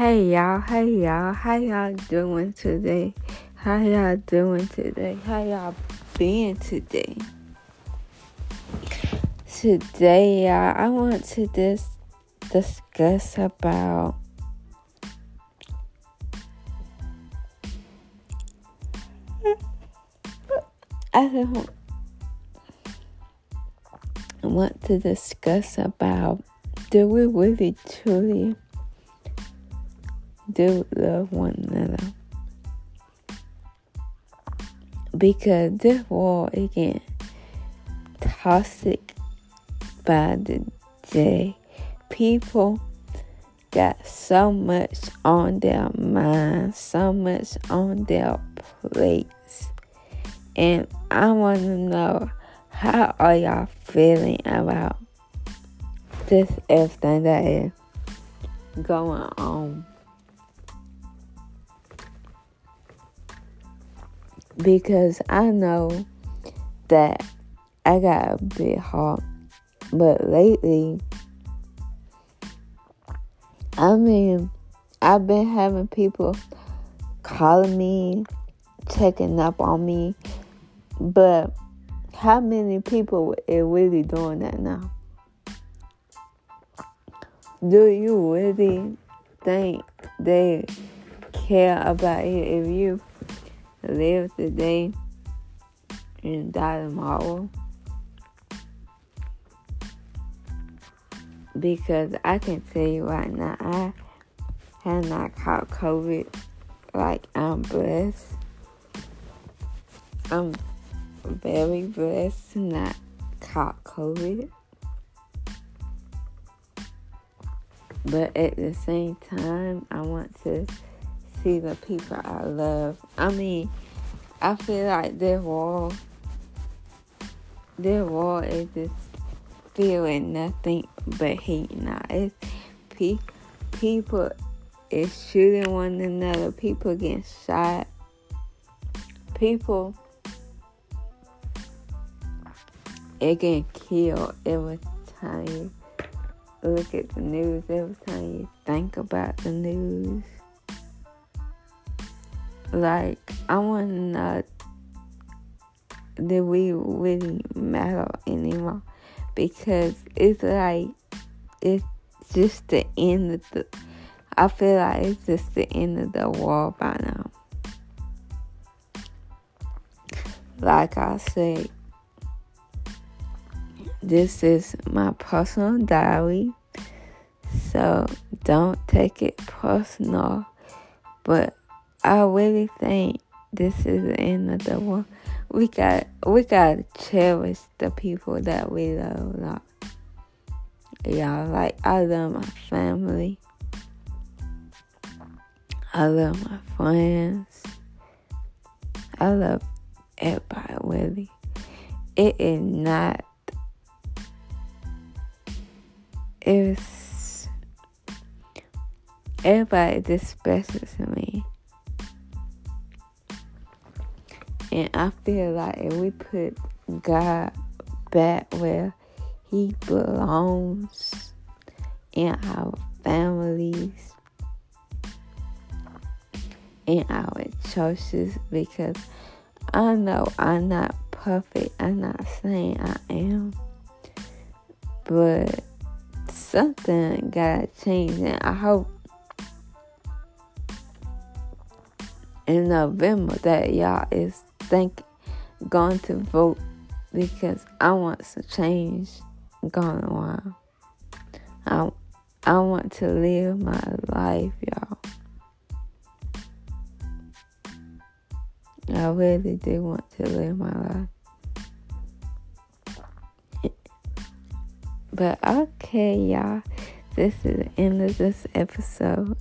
Hey y'all, hey y'all, how y'all doing today? How y'all doing today? How y'all been today? Today, y'all, I want to dis- discuss about I don't want to discuss about do we really truly do love one another? Because this world is getting toxic by the day. People got so much on their mind, so much on their plates. And I want to know how are y'all feeling about this everything that is going on? Because I know that I got a bit hard, but lately, I mean, I've been having people calling me, checking up on me, but how many people are really doing that now? Do you really think they care about you if you live today and die tomorrow? Because I can tell you right now, I have not caught COVID. Like, I'm blessed. I'm very blessed to not caught COVID. But at the same time, I want to see the people I love. I mean, I feel like their wall, their wall is just feeling nothing but hate now. It's pe- people is shooting one another. People getting shot. People it getting killed every time you look at the news, every time you think about the news. Like, I want know that we really matter anymore because it's like it's just the end of the. I feel like it's just the end of the world by now. Like I said, this is my personal diary, so don't take it personal. But I really think this is the end of the world. We got we gotta cherish the people that we love. Y'all, like I love my family. I love my friends. I love everybody really. It is not it's everybody just special to me. And I feel like if we put God back where He belongs in our families, in our churches, because I know I'm not perfect. I'm not saying I am. But something gotta change and I hope in November that y'all is think going to vote because I want some change going on. I I want to live my life, y'all. I really do want to live my life. But okay, y'all. This is the end of this episode.